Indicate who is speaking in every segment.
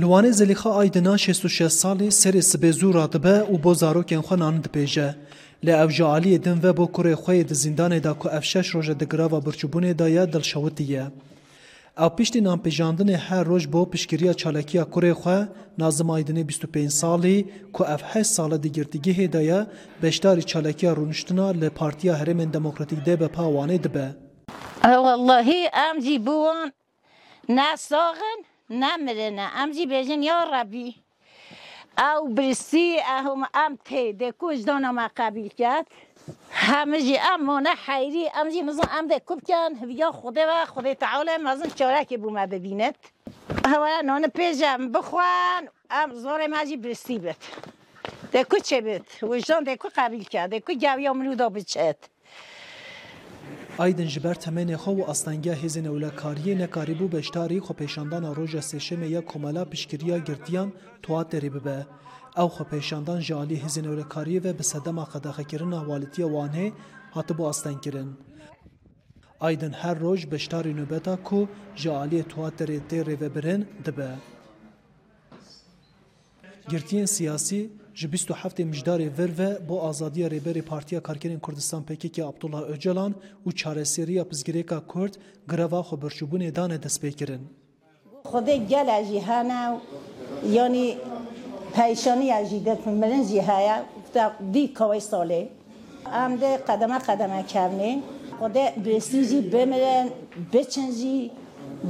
Speaker 1: Luane Zelîxa Aydina 66 salê serê sibê zû radibe û bo zarokên xwe nan dipêje. Li ev ji aliyê din ve bo kurê xwe yê di zindanê da ku ev şeş roje di girava birçîbûnê de ye dilşewitiye. Ew piştî nanpêjandinê her roj bo piştgiriya çalakiya kurê xwe Nazim Aydinê 25 salî ku ev heşt sala di girtîgehê de ye beşdarî çalakiya rûniştina li Partiya Herêmên Demokratîk DBP wanê dibe.
Speaker 2: والله ام جی بوان نه ساغن نه نمیدن. ام جی بيجن یا ربی. او برسي اهم ام تي دكوش دانا ما قبيل كات جی ام حیری. حيري جی مزن ام ده دكوب كان يا خوده و خوده تعالى مزن چارك بو ما ببينت هوا نان پیجم بخوان. ام زور مجی برسی بت دکو چه بت وجدان دکو قبیل کرد. دکو گویا منو دا
Speaker 1: Aydin ji ber temenê xwe û astengiya hêzên ewlekariyê nekarîbû beşdarî xwepêşandana roja sêşemê ya komela piştgiriya girtiyan Tuaterê bibe. Ew xwepêşandan ji alî hêzên ewlekariyê ve bi sedema qedexekirina walîtiya wanê hatibû astenkirin. Aydin her roj beşdarî nûbeta ku ji aliyê Tuaterê tê rêvebirin dibe. girtiyên siyasî ji 27 mijdarê verve bo azadiya rêberê Partiya Karkerên Kurdistan Pekêkê Abdullah Öcalan û çareseriya pizgirêka Kurd greva xweberçûbûnê danê destpê kirin.
Speaker 2: Xwedê gela jî hene yanî peyşaniya jî dilpirin jî heye dîkavê solê. Em de qedeme qedeme kevnê. Xwedê bêstî jî bimirin, biçin jî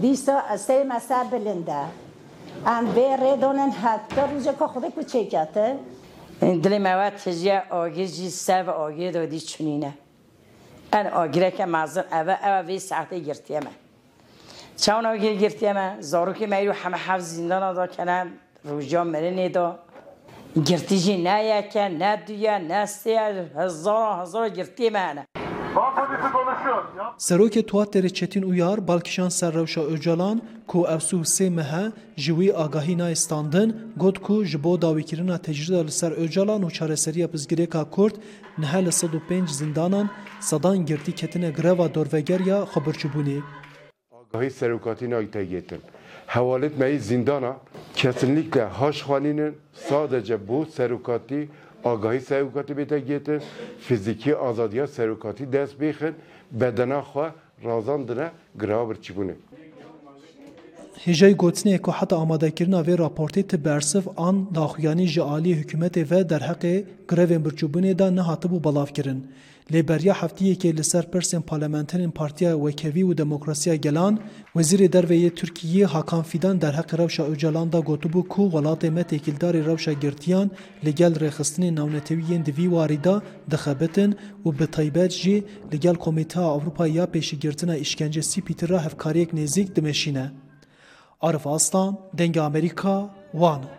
Speaker 2: dîsa eserê me ser bilinde. ام به ردونن حتی روزه که خدا کوچه کته
Speaker 3: دل مواد تجیه آگیر جی سر و آگیر دادی چونینه ان آگیره که مازن اوه اوه وی ساعته گرتیه من چون آگیر گرتیه من زارو که میرو همه حفظ زندان دا کنن روجا مرنه دا گرتی جی نه یکه نه دویه نه سیه هزار هزار گرتیه منه
Speaker 4: Hanımefendisi konuşuyor.
Speaker 1: Serokê Tuatê Çetin Uyar, Balkişan Serrewşa Ocalan ku evsû sê mehe ji wî agahî nayê standin, got ku ji bo dawîkirina tecrüda li ser Ocalan û çareseriya pizgirêka Kurd nihe li sed û pênc zindanan sedan girtî ketine greva dorvegeriya xebirçîbûnê.
Speaker 5: Agahî serokatîna tegetin. Hevalet meyi zindana kesinlikle haşhaninin sadece bu serokati آگاهی serukati bete giytin fiziki azadiya serukati dest bixin bedena xwe razandine graver çibune.
Speaker 1: Hêjeyê هجای گوتنی که حتی آماده کردن و راپورتی تبرسف آن داخویانی جعالی حکومت و در حق گریو برچوبونه دا نهاته بو بلاف کرن. لیبریا هفتیه که لسر پرسن پارلمانترین پارتیا وکوی و دموکراسیا گلان وزیر دروی ترکیه هاکان فیدان در حق روشا اوجالان دا گوتو بو کو ولات متکیلدار روشا گرتیان لگل رخصتن نونتویین دوی واریدا دخبتن و به تایبت جی لگل کمیته اروپا یا پیشگیرتنا اشکنجه سی پیتر هفکاریک نزیک دمشینه. عرف آستان دنگ آمریکا وانو